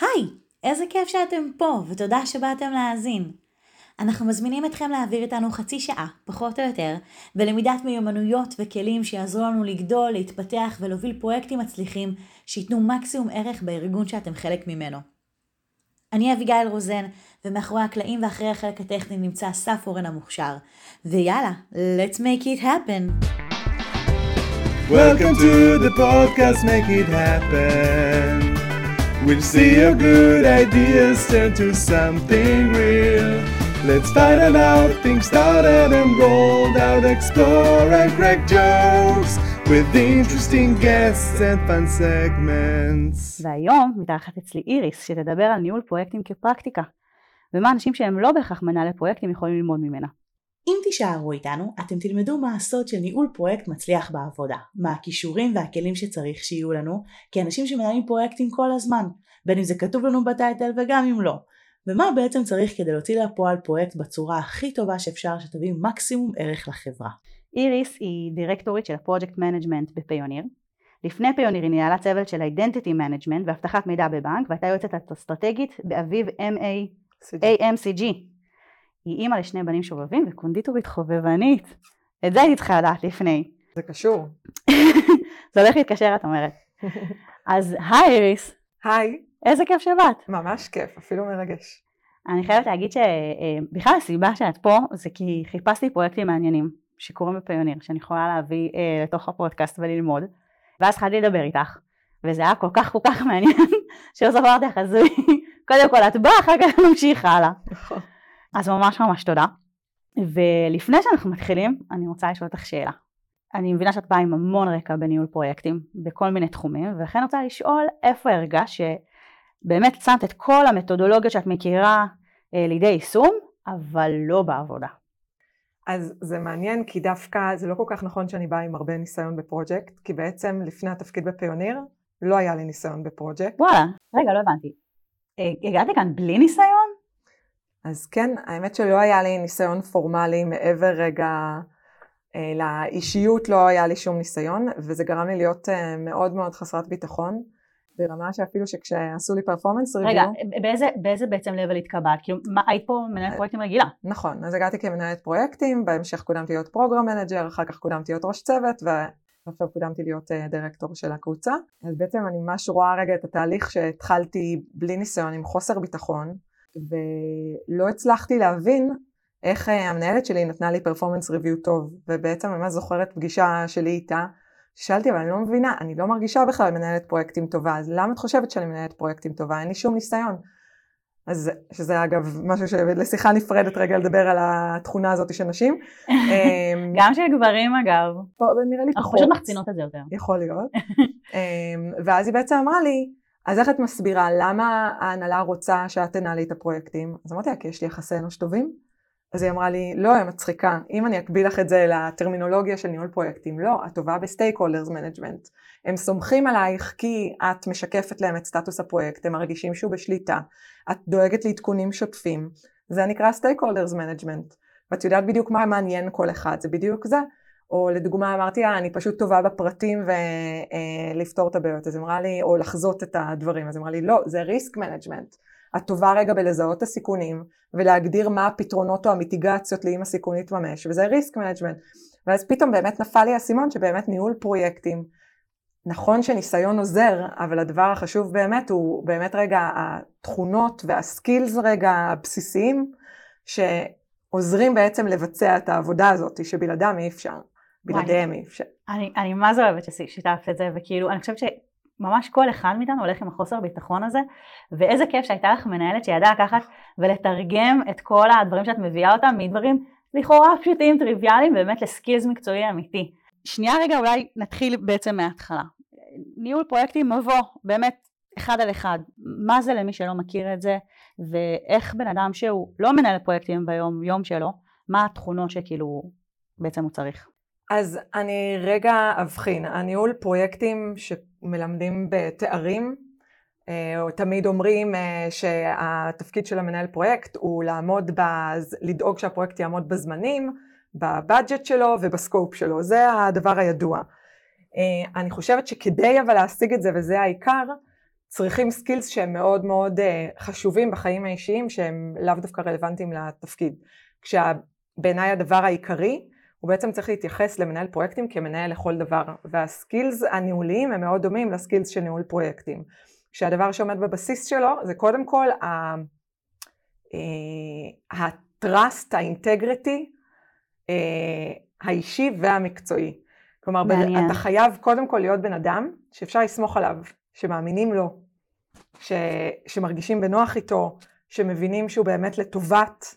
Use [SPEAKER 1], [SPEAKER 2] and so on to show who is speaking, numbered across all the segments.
[SPEAKER 1] היי, איזה כיף שאתם פה, ותודה שבאתם להאזין. אנחנו מזמינים אתכם להעביר איתנו חצי שעה, פחות או יותר, בלמידת מיומנויות וכלים שיעזרו לנו לגדול, להתפתח ולהוביל פרויקטים מצליחים שייתנו מקסימום ערך בארגון שאתם חלק ממנו. אני אביגיל רוזן, ומאחורי הקלעים ואחרי החלק הטכני נמצא אסף אורן המוכשר. ויאללה, let's make it happen.
[SPEAKER 2] Welcome to the podcast Make It Happen. We'll see your good ideas turn to something real. Let's find out how things started and rolled out, explore and crack jokes with interesting guests and fun segments.
[SPEAKER 1] והיום מתארחת אצלי איריס שתדבר על ניהול פרויקטים כפרקטיקה ומה אנשים שהם לא בהכרח מנהלי פרויקטים יכולים ללמוד ממנה. אם תישארו איתנו, אתם תלמדו מה הסוד של ניהול פרויקט מצליח בעבודה, מה הכישורים והכלים שצריך שיהיו לנו, כאנשים שמנהלים פרויקטים כל הזמן, בין אם זה כתוב לנו ב title וגם אם לא, ומה בעצם צריך כדי להוציא לפועל פרויקט בצורה הכי טובה שאפשר שתביא מקסימום ערך לחברה. איריס היא דירקטורית של ה project management בפיוניר. לפני פיוניר היא ניהלה צוות של identity management ואבטחת מידע בבנק והייתה יועצת אסטרטגית באביב MA AMCG היא אימא לשני בנים שובבים וקונדיטורית חובבנית. את זה הייתי צריכה לדעת לפני.
[SPEAKER 3] זה קשור.
[SPEAKER 1] זה הולך להתקשר את אומרת. אז היי איריס.
[SPEAKER 3] היי.
[SPEAKER 1] איזה כיף שבאת.
[SPEAKER 3] ממש כיף, אפילו מרגש.
[SPEAKER 1] אני חייבת להגיד שבכלל הסיבה שאת פה זה כי חיפשתי פרויקטים מעניינים שקורים בפיוניר שאני יכולה להביא אה, לתוך הפודקאסט וללמוד ואז התחלתי לדבר איתך וזה היה כל כך כל כך מעניין שלא אמרתי לך הזוי קודם כל את באה אחר כך נמשיך הלאה. אז ממש ממש תודה. ולפני שאנחנו מתחילים, אני רוצה לשאול אותך שאלה. אני מבינה שאת באה עם המון רקע בניהול פרויקטים בכל מיני תחומים, ולכן רוצה לשאול איפה הרגשת שבאמת שמת את כל המתודולוגיות שאת מכירה אה, לידי יישום, אבל לא בעבודה.
[SPEAKER 3] אז זה מעניין כי דווקא זה לא כל כך נכון שאני באה עם הרבה ניסיון בפרויקט, כי בעצם לפני התפקיד בפיוניר לא היה לי ניסיון בפרויקט.
[SPEAKER 1] וואלה, רגע לא הבנתי. אה, הגעתי כאן בלי ניסיון?
[SPEAKER 3] אז כן, האמת שלא היה לי ניסיון פורמלי מעבר רגע אה, לאישיות, לא היה לי שום ניסיון, וזה גרם לי להיות אה, מאוד מאוד חסרת ביטחון, ברמה שאפילו שכשעשו לי performance review...
[SPEAKER 1] רגע, באיזה, באיזה בעצם level התקבלת? כאילו, מה, היית פה מנהלת אה, פרויקטים רגילה?
[SPEAKER 3] נכון, אז הגעתי כמנהלת פרויקטים, בהמשך קודמתי להיות program manager, אחר כך קודמתי להיות ראש צוות, ועכשיו קודמתי להיות דירקטור של הקבוצה. אז בעצם אני ממש רואה רגע את התהליך שהתחלתי בלי ניסיון, עם חוסר ביטחון, ולא הצלחתי להבין איך אה, המנהלת שלי נתנה לי פרפורמנס ריוויו טוב, ובעצם ממש זוכרת פגישה שלי איתה, שאלתי אבל אני לא מבינה, אני לא מרגישה בכלל מנהלת פרויקטים טובה, אז למה את חושבת שאני מנהלת פרויקטים טובה? אין לי שום ניסיון. אז שזה אגב משהו שלשיחה נפרדת רגע לדבר על התכונה הזאת של נשים.
[SPEAKER 1] אמ, גם של גברים אגב.
[SPEAKER 3] פה, נראה לי
[SPEAKER 1] פחות. אנחנו פשוט מחצינות את זה יותר.
[SPEAKER 3] יכול להיות. אמ, ואז היא בעצם אמרה לי, אז איך את מסבירה למה ההנהלה רוצה שאת תנהלי את הפרויקטים? אז אמרתי לה, כי יש לי יחסי אנוש טובים. אז היא אמרה לי, לא, היא מצחיקה, אם אני אקביל לך את זה לטרמינולוגיה של ניהול פרויקטים, לא, את טובה ב stakeholders management. הם סומכים עלייך כי את משקפת להם את סטטוס הפרויקט, הם מרגישים שהוא בשליטה, את דואגת לעדכונים שוטפים, זה נקרא stakeholders management. ואת יודעת בדיוק מה מעניין כל אחד, זה בדיוק זה. או לדוגמה אמרתי לה, אני פשוט טובה בפרטים ולפתור את הבעיות, אז אמרה לי, או לחזות את הדברים, אז אמרה לי, לא, זה risk management. את טובה רגע בלזהות את הסיכונים ולהגדיר מה הפתרונות או ה mitigationות לאם הסיכון יתממש, וזה risk management. ואז פתאום באמת נפל לי האסימון שבאמת ניהול פרויקטים, נכון שניסיון עוזר, אבל הדבר החשוב באמת הוא באמת רגע התכונות וה skills רגע הבסיסיים, שעוזרים בעצם לבצע את העבודה הזאת, שבלעדם אי אפשר. בלעדיהם אי אפשר.
[SPEAKER 1] אני, אני מה זה אוהבת ששיתפת את זה, וכאילו, אני חושבת שממש כל אחד מאיתנו הולך עם החוסר ביטחון הזה, ואיזה כיף שהייתה לך מנהלת שידעה לקחת ולתרגם את כל הדברים שאת מביאה אותם מדברים לכאורה פשוטים, טריוויאליים, באמת לסקילס מקצועי אמיתי. שנייה רגע אולי נתחיל בעצם מההתחלה. ניהול פרויקטים מבוא, באמת אחד על אחד. מה זה למי שלא מכיר את זה, ואיך בן אדם שהוא לא מנהל פרויקטים ביום יום שלו, מה התכונות שכאילו בעצם הוא צריך.
[SPEAKER 3] אז אני רגע אבחין, הניהול פרויקטים שמלמדים בתארים, אה, תמיד אומרים אה, שהתפקיד של המנהל פרויקט הוא לעמוד, בז... לדאוג שהפרויקט יעמוד בזמנים, בבאג'ט שלו ובסקופ שלו, זה הדבר הידוע. אה, אני חושבת שכדי אבל להשיג את זה, וזה העיקר, צריכים skills שהם מאוד מאוד חשובים בחיים האישיים שהם לאו דווקא רלוונטיים לתפקיד. כשבעיניי הדבר העיקרי הוא בעצם צריך להתייחס למנהל פרויקטים כמנהל לכל דבר, וה skills הניהוליים הם מאוד דומים ל skills של ניהול פרויקטים. שהדבר שעומד בבסיס שלו זה קודם כל ה-trust, אה, ה integrity אה, האישי והמקצועי. כלומר, מעניין. אתה חייב קודם כל להיות בן אדם שאפשר לסמוך עליו, שמאמינים לו, ש, שמרגישים בנוח איתו, שמבינים שהוא באמת לטובת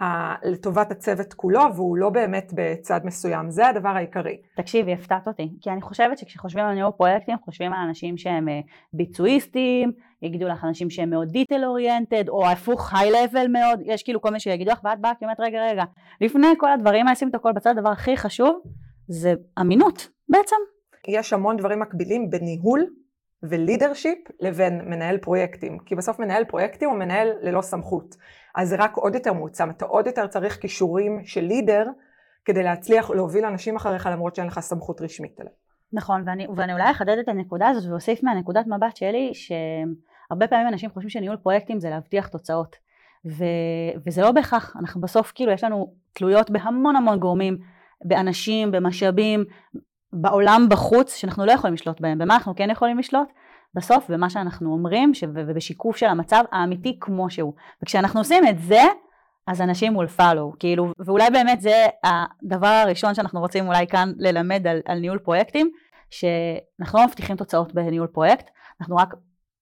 [SPEAKER 3] ה... לטובת הצוות כולו, והוא לא באמת בצד מסוים. זה הדבר העיקרי.
[SPEAKER 1] תקשיבי, הפתעת אותי. כי אני חושבת שכשחושבים על ניהול פרויקטים, חושבים על אנשים שהם אה, ביצועיסטים, יגידו לך אנשים שהם מאוד דיטל אוריינטד, או הפוך היי לבל מאוד, יש כאילו כל מיני שיגידו לך, ואת באה כי אומרת, רגע, רגע, לפני כל הדברים האלה, שים את הכל בצד, הדבר הכי חשוב זה אמינות בעצם.
[SPEAKER 3] יש המון דברים מקבילים בניהול ולידרשיפ לבין מנהל פרויקטים, כי בסוף מנהל פרויקטים הוא מנהל ללא סמכות. אז זה רק עוד יותר מועצם, אתה עוד יותר צריך כישורים של לידר כדי להצליח להוביל אנשים אחריך למרות שאין לך סמכות רשמית עליהם.
[SPEAKER 1] נכון, ואני, ואני אולי אחדד את הנקודה הזאת ואוסיף מהנקודת מבט שלי שהרבה פעמים אנשים חושבים שניהול פרויקטים זה להבטיח תוצאות ו, וזה לא בהכרח, אנחנו בסוף כאילו יש לנו תלויות בהמון המון גורמים, באנשים, במשאבים, בעולם בחוץ שאנחנו לא יכולים לשלוט בהם, במה אנחנו כן יכולים לשלוט? בסוף במה שאנחנו אומרים ובשיקוף של המצב האמיתי כמו שהוא. וכשאנחנו עושים את זה, אז אנשים will follow, כאילו, ואולי באמת זה הדבר הראשון שאנחנו רוצים אולי כאן ללמד על, על ניהול פרויקטים, שאנחנו לא מבטיחים תוצאות בניהול פרויקט, אנחנו רק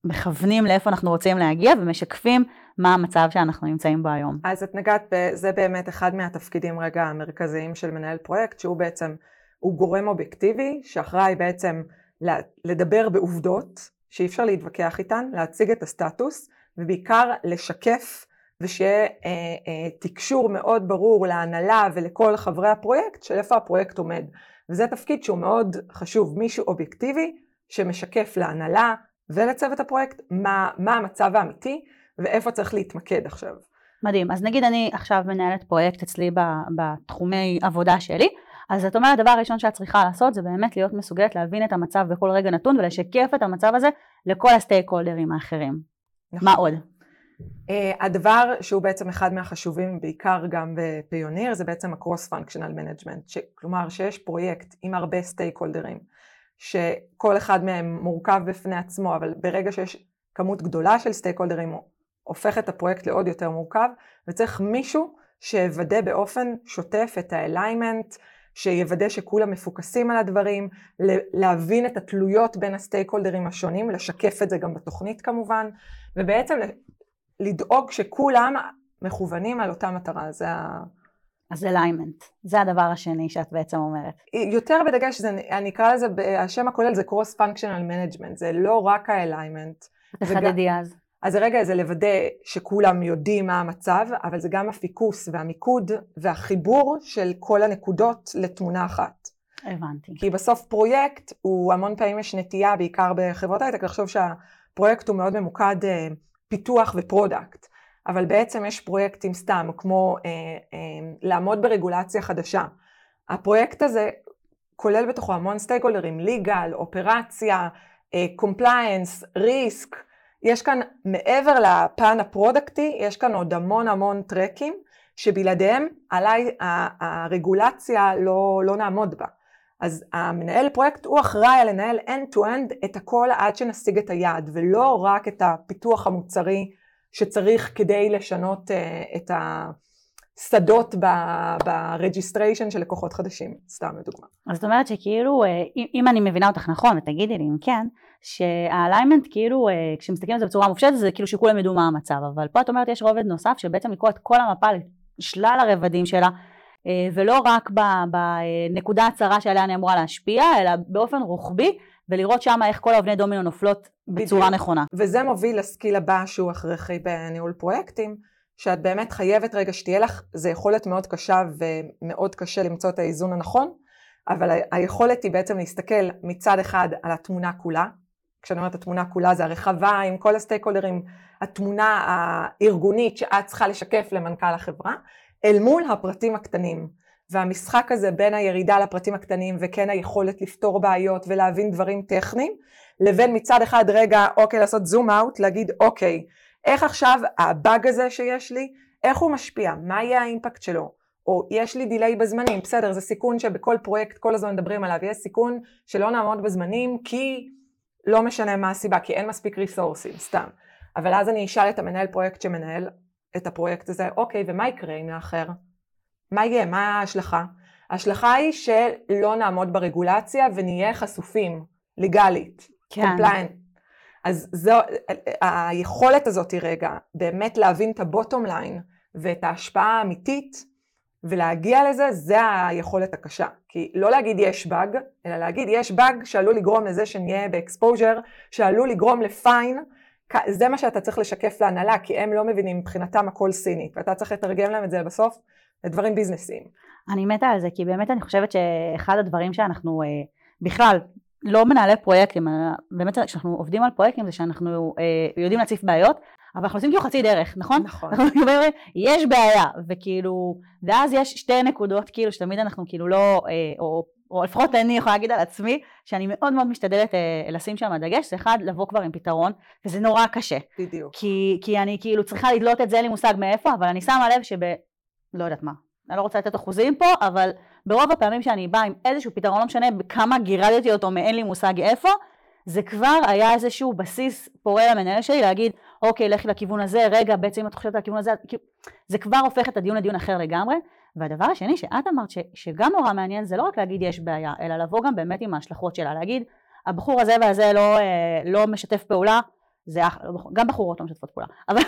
[SPEAKER 1] מכוונים לאיפה אנחנו רוצים להגיע ומשקפים מה המצב שאנחנו נמצאים בו היום.
[SPEAKER 3] אז את נגעת, זה באמת אחד מהתפקידים רגע המרכזיים של מנהל פרויקט, שהוא בעצם, הוא גורם אובייקטיבי, שאחראי בעצם לדבר בעובדות, שאי אפשר להתווכח איתן, להציג את הסטטוס, ובעיקר לשקף ושיהיה אה, אה, תקשור מאוד ברור להנהלה ולכל חברי הפרויקט של איפה הפרויקט עומד. וזה תפקיד שהוא מאוד חשוב, מישהו אובייקטיבי שמשקף להנהלה ולצוות הפרויקט מה, מה המצב האמיתי ואיפה צריך להתמקד עכשיו.
[SPEAKER 1] מדהים, אז נגיד אני עכשיו מנהלת פרויקט אצלי בתחומי עבודה שלי, אז את אומרת הדבר הראשון שאת צריכה לעשות זה באמת להיות מסוגלת להבין את המצב בכל רגע נתון ולשקף את המצב הזה לכל ה stakeholderים האחרים. נכון. מה עוד?
[SPEAKER 3] Uh, הדבר שהוא בעצם אחד מהחשובים בעיקר גם בפיוניר זה בעצם ה-cross functional management, כלומר שיש פרויקט עם הרבה stakeholderים שכל אחד מהם מורכב בפני עצמו אבל ברגע שיש כמות גדולה של stakeholderים הופך את הפרויקט לעוד יותר מורכב וצריך מישהו שיוודא באופן שוטף את ה alignment, שיוודא שכולם מפוקסים על הדברים, להבין את התלויות בין ה stakeholderים השונים, לשקף את זה גם בתוכנית כמובן, ובעצם לדאוג שכולם מכוונים על אותה מטרה, זה ה...
[SPEAKER 1] אז alignment, זה הדבר השני שאת בעצם אומרת.
[SPEAKER 3] יותר בדגש, זה, אני אקרא לזה, השם הכולל זה Cross Functional Management, זה לא רק ה alignment.
[SPEAKER 1] תחדדי אז.
[SPEAKER 3] אז הרגע זה לוודא שכולם יודעים מה המצב, אבל זה גם הפיקוס והמיקוד והחיבור של כל הנקודות לתמונה אחת.
[SPEAKER 1] הבנתי.
[SPEAKER 3] כי בסוף פרויקט הוא המון פעמים יש נטייה, בעיקר בחברות הייטק, לחשוב שהפרויקט הוא מאוד ממוקד אה, פיתוח ו product. אבל בעצם יש פרויקטים סתם, כמו אה, אה, לעמוד ברגולציה חדשה. הפרויקט הזה כולל בתוכו המון stakeholderים, legal, אופרציה, compliance, risk, יש כאן, מעבר לפן ה productי, יש כאן עוד המון המון trackים, שבלעדיהם הרגולציה לא, לא נעמוד בה. אז המנהל פרויקט הוא אחראי לנהל end-to-end את הכל עד שנשיג את היעד, ולא רק את הפיתוח המוצרי שצריך כדי לשנות uh, את השדות ב-registration של לקוחות חדשים, סתם לדוגמה.
[SPEAKER 1] אז זאת אומרת שכאילו, אה, אם אני מבינה אותך נכון, ותגידי לי אם כן, שהאליימנט כאילו אה, כשמסתכלים על זה בצורה מופשטת זה כאילו שכולם ידעו מה המצב אבל פה את אומרת יש רובד נוסף שבעצם לקרוא את כל המפה לשלל הרבדים שלה אה, ולא רק בנקודה הצרה שעליה אני אמורה להשפיע אלא באופן רוחבי ולראות שם איך כל האבני דומינו נופלות בצורה בדיוק. נכונה.
[SPEAKER 3] וזה מוביל לסקיל הבא שהוא הכרחי בניהול פרויקטים שאת באמת חייבת רגע שתהיה לך, זה יכולת מאוד קשה ומאוד קשה למצוא את האיזון הנכון אבל היכולת היא בעצם להסתכל מצד אחד על התמונה כולה כשאני אומרת התמונה כולה זה הרחבה עם כל הסטייק הולדרים, התמונה הארגונית שאת צריכה לשקף למנכ"ל החברה, אל מול הפרטים הקטנים. והמשחק הזה בין הירידה לפרטים הקטנים וכן היכולת לפתור בעיות ולהבין דברים טכניים, לבין מצד אחד רגע, אוקיי, לעשות זום אאוט, להגיד, אוקיי, איך עכשיו הבאג הזה שיש לי, איך הוא משפיע, מה יהיה האימפקט שלו, או יש לי delay בזמנים, בסדר, זה סיכון שבכל פרויקט כל הזמן מדברים עליו, יש סיכון שלא נעמוד בזמנים כי לא משנה מה הסיבה, כי אין מספיק resourceים, סתם. אבל אז אני אשאל את המנהל פרויקט שמנהל את הפרויקט הזה, אוקיי, ומה יקרה אם נאחר? מה יהיה? מה ההשלכה? ההשלכה היא שלא נעמוד ברגולציה ונהיה חשופים, legally, כן. compliant. אז זו, היכולת הזאת היא רגע, באמת להבין את ה bottom line ואת ההשפעה האמיתית ולהגיע לזה, זה היכולת הקשה. כי לא להגיד יש באג, אלא להגיד יש באג שעלול לגרום לזה שנהיה ב exposure, שעלול לגרום ל fine, זה מה שאתה צריך לשקף להנהלה, כי הם לא מבינים מבחינתם הכל סינית, ואתה צריך לתרגם להם את זה בסוף לדברים ביזנסיים.
[SPEAKER 1] אני מתה על זה, כי באמת אני חושבת שאחד הדברים שאנחנו אה, בכלל, לא מנהלי פרויקטים, באמת כשאנחנו עובדים על פרויקטים זה שאנחנו אה, יודעים להציף בעיות, אבל אנחנו עושים כאילו חצי דרך, נכון?
[SPEAKER 3] נכון.
[SPEAKER 1] אנחנו אומרים, יש בעיה, וכאילו, ואז יש שתי נקודות כאילו שתמיד אנחנו כאילו לא, אה, או, או לפחות אני יכולה להגיד על עצמי, שאני מאוד מאוד משתדלת אה, לשים שם דגש, זה אחד, לבוא כבר עם פתרון, וזה נורא קשה.
[SPEAKER 3] בדיוק.
[SPEAKER 1] כי, כי אני כאילו צריכה לדלות את זה, אין לי מושג מאיפה, אבל אני שמה לב שב... לא יודעת מה, אני לא רוצה לתת אחוזים פה, אבל ברוב הפעמים שאני באה עם איזשהו פתרון, לא משנה כמה גירדתי אותו מאין לי מושג איפה, זה כבר היה איזשהו בסיס פורה למנהל שלי להגיד, אוקיי, לכי לכיוון הזה, רגע, בעצם אם את חושבת על הכיוון הזה, כאילו, זה כבר הופך את הדיון לדיון אחר לגמרי. והדבר השני שאת אמרת, ש, שגם נורא מעניין, זה לא רק להגיד יש בעיה, אלא לבוא גם באמת עם ההשלכות שלה, להגיד, הבחור הזה והזה לא, אה, לא משתף פעולה, זה אחלה, לא גם בחורות לא משתפות פעולה, אבל,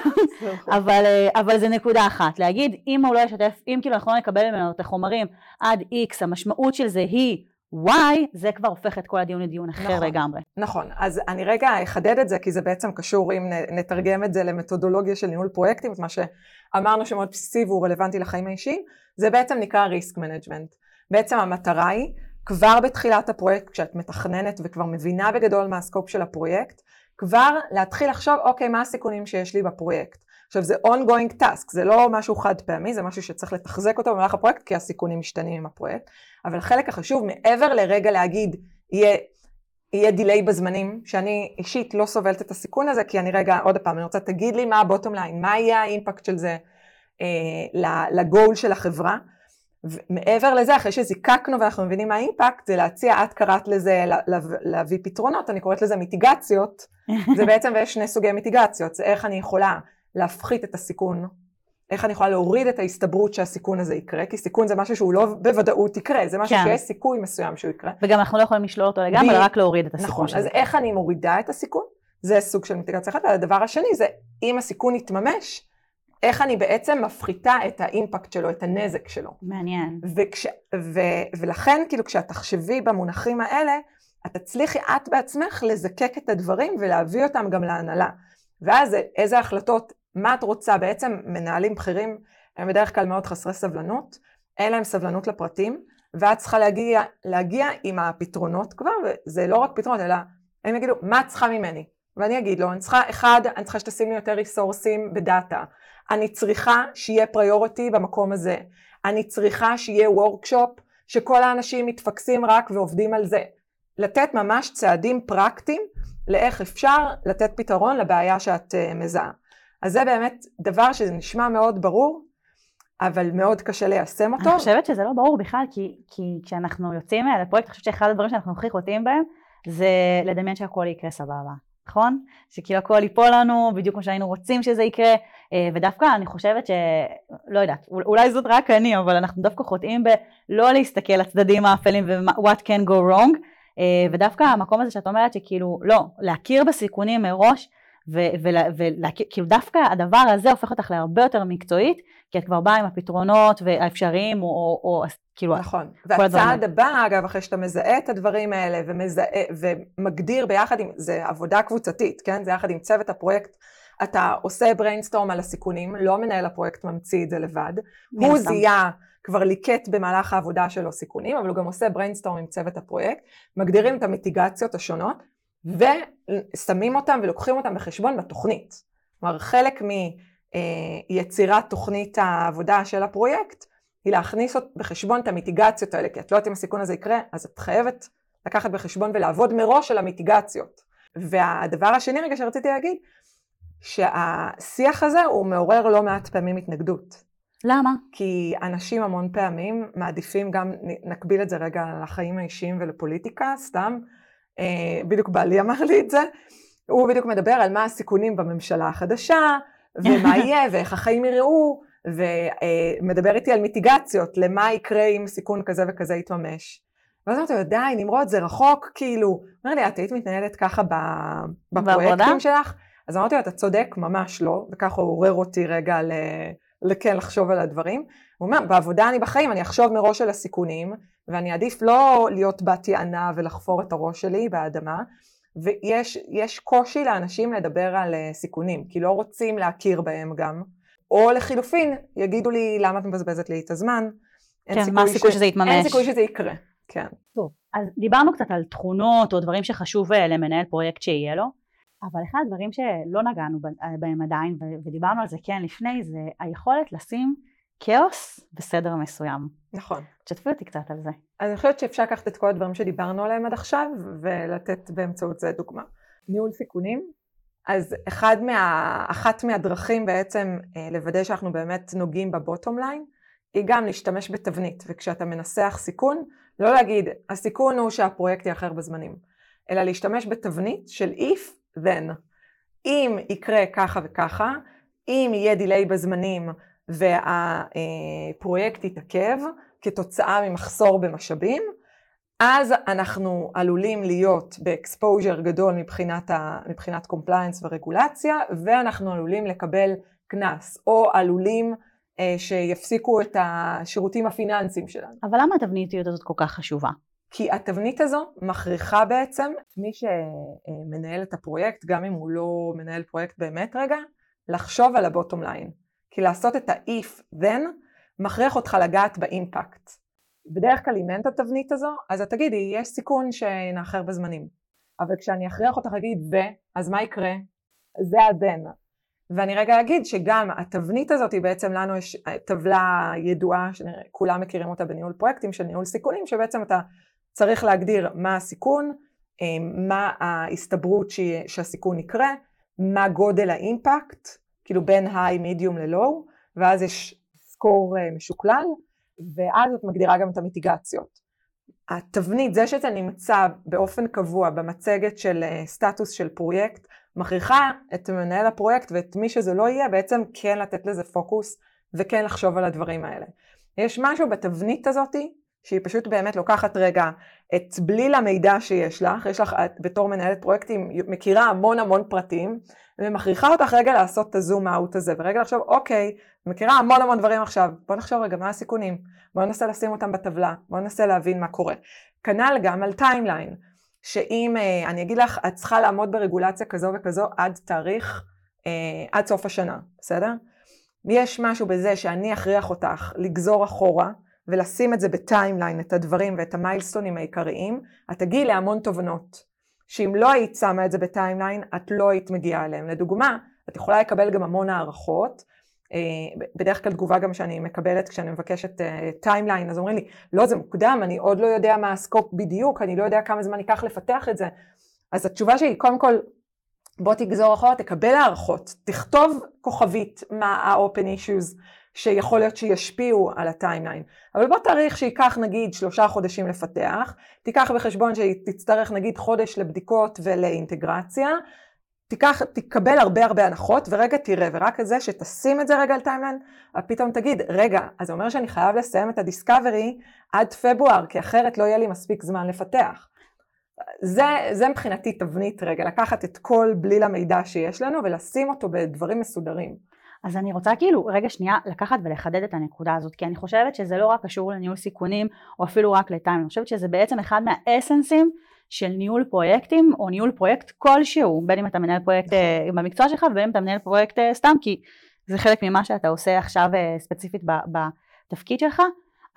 [SPEAKER 1] אבל, אה, אבל זה נקודה אחת, להגיד אם הוא לא ישתף, אם כאילו אנחנו לא נקבל ממנו את החומרים עד X, המשמעות של זה היא Y, זה כבר הופך את כל הדיון לדיון אחר
[SPEAKER 3] נכון,
[SPEAKER 1] לגמרי.
[SPEAKER 3] נכון, אז אני רגע אחדד את זה, כי זה בעצם קשור, אם נתרגם את זה למתודולוגיה של ניהול פרויקטים, את מה שאמרנו שמאוד בסיסי והוא רלוונטי לחיים האישיים, זה בעצם נקרא risk management. בעצם המטרה היא, כבר בתחילת הפרויקט, כשאת מתכננת וכבר מבינה בגדול מה ה scope של הפרויקט, כבר להתחיל לחשוב, אוקיי, מה הסיכונים שיש לי בפרויקט. עכשיו זה ongoing task, זה לא משהו חד פעמי, זה משהו שצריך לתחזק אותו במהלך הפרויקט, כי הסיכונים משתנים עם הפרויקט. אבל החלק החשוב, מעבר לרגע להגיד, יהיה, יהיה דיליי בזמנים, שאני אישית לא סובלת את הסיכון הזה, כי אני רגע, עוד פעם, אני רוצה, תגיד לי מה הבוטום ליין, מה יהיה האימפקט של זה אה, לגול של החברה. מעבר לזה, אחרי שזיקקנו ואנחנו מבינים מה האימפקט, זה להציע, את קראת לזה לה, להביא פתרונות, אני קוראת לזה מיטיגציות, זה בעצם, ויש שני סוגי מיטיגציות, זה איך אני יכולה להפחית את הסיכון, איך אני יכולה להוריד את ההסתברות שהסיכון הזה יקרה, כי סיכון זה משהו שהוא לא בוודאות יקרה, זה משהו כן. שיש סיכוי מסוים שהוא יקרה.
[SPEAKER 1] וגם אנחנו לא יכולים לשלול אותו לגמרי, ב... רק להוריד את הסיכון
[SPEAKER 3] נכון, אז איך אני מורידה את הסיכון? זה סוג של מיטיגציה אחת, והדבר השני זה, אם הסיכון יתממש, איך אני בעצם מפחיתה את האימפקט שלו, את הנזק שלו.
[SPEAKER 1] מעניין.
[SPEAKER 3] וכש, ו, ולכן, כאילו, כשאת תחשבי במונחים האלה, את תצליחי את בעצמך לזקק את הדברים ולהביא אותם גם להנהלה. ואז איזה החלטות, מה את רוצה, בעצם מנהלים בכירים הם בדרך כלל מאוד חסרי סבלנות, אין להם סבלנות לפרטים, ואת צריכה להגיע, להגיע עם הפתרונות כבר, וזה לא רק פתרונות, אלא הם יגידו, מה את צריכה ממני? ואני אגיד לו, אני צריכה, אחד, אני צריכה שתשים לי יותר ריסורסים בדאטה. אני צריכה שיהיה priority במקום הזה. אני צריכה שיהיה workshop, שכל האנשים מתפקסים רק ועובדים על זה. לתת ממש צעדים פרקטיים לאיך אפשר לתת פתרון לבעיה שאת uh, מזהה. אז זה באמת דבר שזה נשמע מאוד ברור, אבל מאוד קשה ליישם אותו.
[SPEAKER 1] אני חושבת שזה לא ברור בכלל, כי, כי כשאנחנו יוצאים לפרויקט, אני חושבת שאחד הדברים שאנחנו הכי חוטאים בהם, זה לדמיין שהכל יקרה סבבה. נכון? שכאילו הכל ייפול לנו בדיוק כמו שהיינו רוצים שזה יקרה אה, ודווקא אני חושבת שלא יודעת אולי זאת רק אני אבל אנחנו דווקא חוטאים בלא להסתכל לצדדים האפלים ו-what can go wrong אה, ודווקא המקום הזה שאת אומרת שכאילו לא להכיר בסיכונים מראש וכאילו דווקא הדבר הזה הופך אותך להרבה יותר מקצועית כי את כבר באה עם הפתרונות האפשריים או, או, או כאילו
[SPEAKER 3] נכון. והצעד הבא אגב אחרי שאתה מזהה את הדברים האלה ומזהה, ומגדיר ביחד עם זה עבודה קבוצתית כן? זה יחד עם צוות הפרויקט אתה עושה brainstorm על הסיכונים לא מנהל הפרויקט ממציא את זה לבד. הוא זיהה כבר ליקט במהלך העבודה שלו סיכונים אבל הוא גם עושה brainstorm עם צוות הפרויקט מגדירים את המיטיגציות השונות ושמים אותם ולוקחים אותם בחשבון בתוכנית. כלומר, חלק מיצירת תוכנית העבודה של הפרויקט היא להכניס בחשבון את המיטיגציות האלה, כי את לא יודעת אם הסיכון הזה יקרה, אז את חייבת לקחת בחשבון ולעבוד מראש על המיטיגציות. והדבר השני רגע שרציתי להגיד, שהשיח הזה הוא מעורר לא מעט פעמים התנגדות.
[SPEAKER 1] למה?
[SPEAKER 3] כי אנשים המון פעמים מעדיפים גם, נקביל את זה רגע לחיים האישיים ולפוליטיקה, סתם, אה, בדיוק בעלי אמר לי את זה, הוא בדיוק מדבר על מה הסיכונים בממשלה החדשה, ומה יהיה, ואיך החיים יראו, ומדבר איתי על מיטיגציות, למה יקרה אם סיכון כזה וכזה יתממש. ואז אמרתי לו, די, נמרוד, זה רחוק, כאילו. אומר לי, את היית מתנהלת ככה בפרויקטים שלך? אז אמרתי לו, אתה צודק, ממש לא, וככה הוא עורר אותי רגע ל... לכן לחשוב על הדברים. הוא אומר, בעבודה אני בחיים, אני אחשוב מראש על הסיכונים, ואני אעדיף לא להיות בת יענה ולחפור את הראש שלי באדמה, ויש קושי לאנשים לדבר על אה, סיכונים, כי לא רוצים להכיר בהם גם, או לחילופין, יגידו לי, למה את מבזבזת לי את הזמן?
[SPEAKER 1] כן, מה הסיכוי ש... שזה יתממש?
[SPEAKER 3] אין סיכוי שזה יקרה, כן.
[SPEAKER 1] טוב, אז דיברנו קצת על תכונות או דברים שחשוב אה, למנהל פרויקט שיהיה לו, אבל אחד הדברים שלא נגענו בהם עדיין, ודיברנו על זה כן לפני, זה היכולת לשים כאוס בסדר מסוים.
[SPEAKER 3] נכון.
[SPEAKER 1] תשתפי אותי קצת על זה.
[SPEAKER 3] אז אני חושבת שאפשר לקחת את כל הדברים שדיברנו עליהם עד עכשיו, ולתת באמצעות זה דוגמה. ניהול סיכונים. אז אחד מה, אחת מהדרכים בעצם אה, לוודא שאנחנו באמת נוגעים בבוטום ליין, היא גם להשתמש בתבנית, וכשאתה מנסח סיכון, לא להגיד, הסיכון הוא שהפרויקט יאחר בזמנים, אלא להשתמש בתבנית של if then. אם יקרה ככה וככה, אם יהיה delay בזמנים והפרויקט יתעכב כתוצאה ממחסור במשאבים, אז אנחנו עלולים להיות ב exposure גדול מבחינת, ה, מבחינת compliance ורגולציה, ואנחנו עלולים לקבל קנס, או עלולים אה, שיפסיקו את השירותים הפיננסיים שלנו.
[SPEAKER 1] אבל למה התבניתיות הזאת כל כך חשובה?
[SPEAKER 3] כי התבנית הזו מכריחה בעצם מי שמנהל את הפרויקט, גם אם הוא לא מנהל פרויקט באמת רגע, לחשוב על הבוטום ליין. כי לעשות את ה-if then מכריח אותך לגעת באימפקט. בדרך כלל אם אין את התבנית הזו, אז את תגידי, יש סיכון שנאחר בזמנים. אבל כשאני אכריח אותך להגיד ו, אז מה יקרה? זה ה-then. ואני רגע אגיד שגם התבנית הזאת היא בעצם לנו יש טבלה ידועה שכולם מכירים אותה בניהול פרויקטים של ניהול סיכונים שבעצם אתה צריך להגדיר מה הסיכון, אה, מה ההסתברות שהסיכון יקרה, מה גודל האימפקט, כאילו בין היי, מידיום ללואו, ואז יש סקור אה, משוקלל, ואז את מגדירה גם את המיטיגציות. התבנית, זה שאתה נמצא באופן קבוע במצגת של אה, סטטוס של פרויקט, מכריחה את מנהל הפרויקט ואת מי שזה לא יהיה, בעצם כן לתת לזה פוקוס וכן לחשוב על הדברים האלה. יש משהו בתבנית הזאתי שהיא פשוט באמת לוקחת רגע את בליל המידע שיש לך, יש לך את בתור מנהלת פרויקטים מכירה המון המון פרטים, ומכריחה אותך רגע לעשות את ה zoom out הזה, ורגע לחשוב אוקיי, מכירה המון המון דברים עכשיו, בוא נחשוב רגע מה הסיכונים, בוא ננסה לשים אותם בטבלה, בוא ננסה להבין מה קורה. כנ"ל גם על timeline, שאם אה, אני אגיד לך, את צריכה לעמוד ברגולציה כזו וכזו עד תאריך, אה, עד סוף השנה, בסדר? יש משהו בזה שאני אכריח אותך לגזור אחורה, ולשים את זה ב timeline, את הדברים ואת המיילסטונים העיקריים, את תגיעי להמון תובנות. שאם לא היית שמה את זה ב timeline, את לא היית מגיעה אליהם. לדוגמה, את יכולה לקבל גם המון הערכות. אה, בדרך כלל תגובה גם שאני מקבלת כשאני מבקשת timeline, אה, אז אומרים לי, לא, זה מוקדם, אני עוד לא יודע מה ה scope בדיוק, אני לא יודע כמה זמן ייקח לפתח את זה. אז התשובה שלי, קודם כל, בוא תגזור אחורה, תקבל הערכות, תכתוב כוכבית מה ה-open issues שיכול להיות שישפיעו על ה timeline. אבל בוא תאריך שייקח נגיד שלושה חודשים לפתח, תיקח בחשבון שתצטרך נגיד חודש לבדיקות ולאינטגרציה, תיקח, תקבל הרבה הרבה הנחות ורגע תראה, ורק את זה שתשים את זה רגע על timeline, פתאום תגיד, רגע, אז זה אומר שאני חייב לסיים את ה discovery עד פברואר, כי אחרת לא יהיה לי מספיק זמן לפתח. זה, זה מבחינתי תבנית רגע, לקחת את כל בליל המידע שיש לנו ולשים אותו בדברים מסודרים.
[SPEAKER 1] אז אני רוצה כאילו רגע שנייה לקחת ולחדד את הנקודה הזאת כי אני חושבת שזה לא רק קשור לניהול סיכונים או אפילו רק לטיים, אני חושבת שזה בעצם אחד מהאסנסים של ניהול פרויקטים או ניהול פרויקט כלשהו בין אם אתה מנהל פרויקט uh, במקצוע שלך ובין אם אתה מנהל פרויקט uh, סתם כי זה חלק ממה שאתה עושה עכשיו uh, ספציפית בתפקיד שלך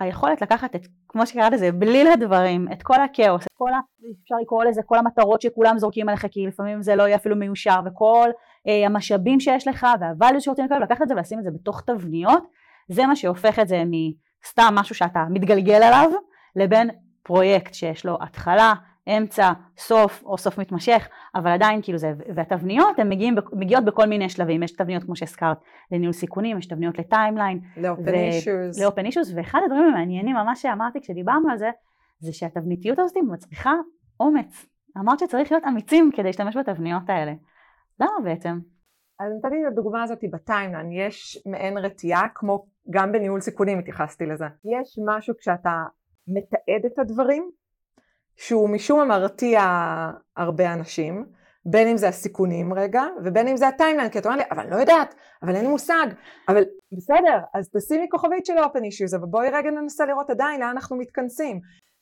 [SPEAKER 1] היכולת לקחת את, כמו שקראת לזה, בליל הדברים, את כל הכאוס, את כל ה... אפשר לקרוא לזה, כל המטרות שכולם זורקים עליך, כי לפעמים זה לא יהיה אפילו מיושר, וכל אה, המשאבים שיש לך, והvalue שרוצים לקבל, לקחת את זה ולשים את זה בתוך תבניות, זה מה שהופך את זה מסתם משהו שאתה מתגלגל עליו, לבין פרויקט שיש לו התחלה, אמצע, סוף או סוף מתמשך, אבל עדיין כאילו זה, והתבניות הן מגיעות בכל מיני שלבים, יש תבניות כמו שהזכרת לניהול סיכונים, יש תבניות ל
[SPEAKER 3] timeline, ל
[SPEAKER 1] open issues, ל open issues, ואחד הדברים המעניינים ממש שאמרתי כשדיברנו על זה, זה שהתבניתיות הזאת מצריכה אומץ, אמרת שצריך להיות אמיצים כדי להשתמש בתבניות האלה, למה בעצם?
[SPEAKER 3] אז נתתי את הדוגמה הזאת ב timeline, יש מעין רתיעה, כמו גם בניהול סיכונים התייחסתי לזה. יש משהו כשאתה מתעד את הדברים, שהוא משום מה מרתיע הרבה אנשים, בין אם זה הסיכונים רגע, ובין אם זה הטיימליין, כי אתה אומר לי, אבל אני לא יודעת, אבל אין לי מושג, אבל בסדר, אז תשימי כוכבית של open issues, אבל בואי רגע ננסה לראות עדיין לאן אנחנו מתכנסים.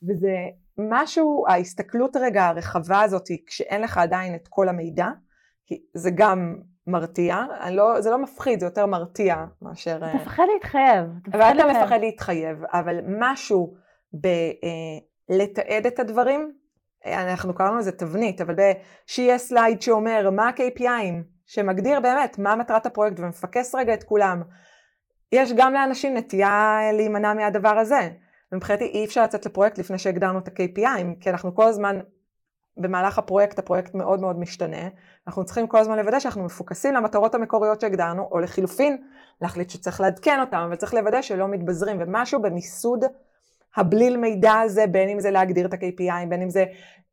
[SPEAKER 3] וזה משהו, ההסתכלות רגע הרחבה הזאת, כשאין לך עדיין את כל המידע, זה גם מרתיע, לא, זה לא מפחיד, זה יותר מרתיע מאשר...
[SPEAKER 1] אתה מפחד להתחייב.
[SPEAKER 3] ואתה מפחד להתחייב, אבל משהו בלתעד את הדברים, אנחנו קראנו לזה תבנית, אבל שיהיה slide שאומר מה ה-KPIים, שמגדיר באמת מה מטרת הפרויקט ומפקס רגע את כולם. יש גם לאנשים נטייה להימנע מהדבר הזה. ומבחינתי אי אפשר לצאת לפרויקט לפני שהגדרנו את ה-KPIים, כי אנחנו כל הזמן במהלך הפרויקט, הפרויקט מאוד מאוד משתנה, אנחנו צריכים כל הזמן לוודא שאנחנו מפוקסים למטרות המקוריות שהגדרנו, או לחילופין, להחליט שצריך לעדכן אותם, אבל צריך לוודא שלא מתבדרים, ומשהו במיסוד הבליל מידע הזה, בין אם זה להגדיר את ה-KPI, בין אם זה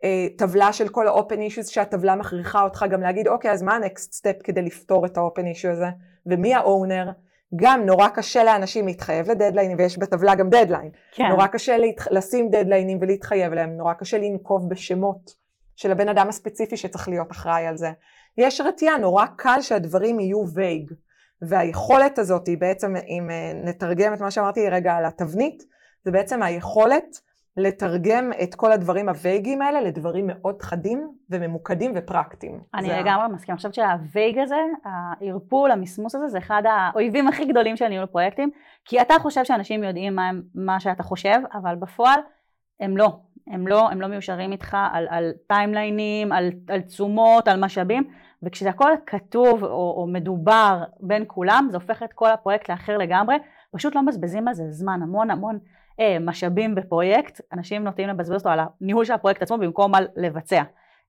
[SPEAKER 3] אה, טבלה של כל ה-open issues, שהטבלה מכריחה אותך גם להגיד, אוקיי, אז מה ה-next step כדי לפתור את ה-open issue הזה, ומי ה-owner, גם נורא קשה לאנשים להתחייב לדדליינים, ויש בטבלה גם דדליין. כן. נורא קשה להתח... לשים דדליינים ולהתחייב אליהם, נורא קשה לנקוב בשמות של הבן אדם הספציפי שצריך להיות אחראי על זה. יש רתיעה, נורא קל שהדברים יהיו וייג. והיכולת הזאת היא בעצם, אם אה, נתרגם את מה שאמרתי רגע על התבנית, זה בעצם היכולת לתרגם את כל הדברים הווייגים האלה לדברים מאוד חדים וממוקדים ופרקטיים.
[SPEAKER 1] אני זה... לגמרי מסכימה, אני חושבת שהווייג הזה, הערפול, המסמוס הזה, זה אחד האויבים הכי גדולים של ניהול פרויקטים, כי אתה חושב שאנשים יודעים מה, מה שאתה חושב, אבל בפועל הם לא. הם לא, הם לא מיושרים איתך על, על טיימליינים, על, על תשומות, על משאבים, וכשזה הכל כתוב או, או מדובר בין כולם, זה הופך את כל הפרויקט לאחר לגמרי, פשוט לא מבזבזים על זה זמן, המון המון אה, משאבים בפרויקט, אנשים נוטים לבזבז אותו על הניהול של הפרויקט עצמו במקום על לבצע.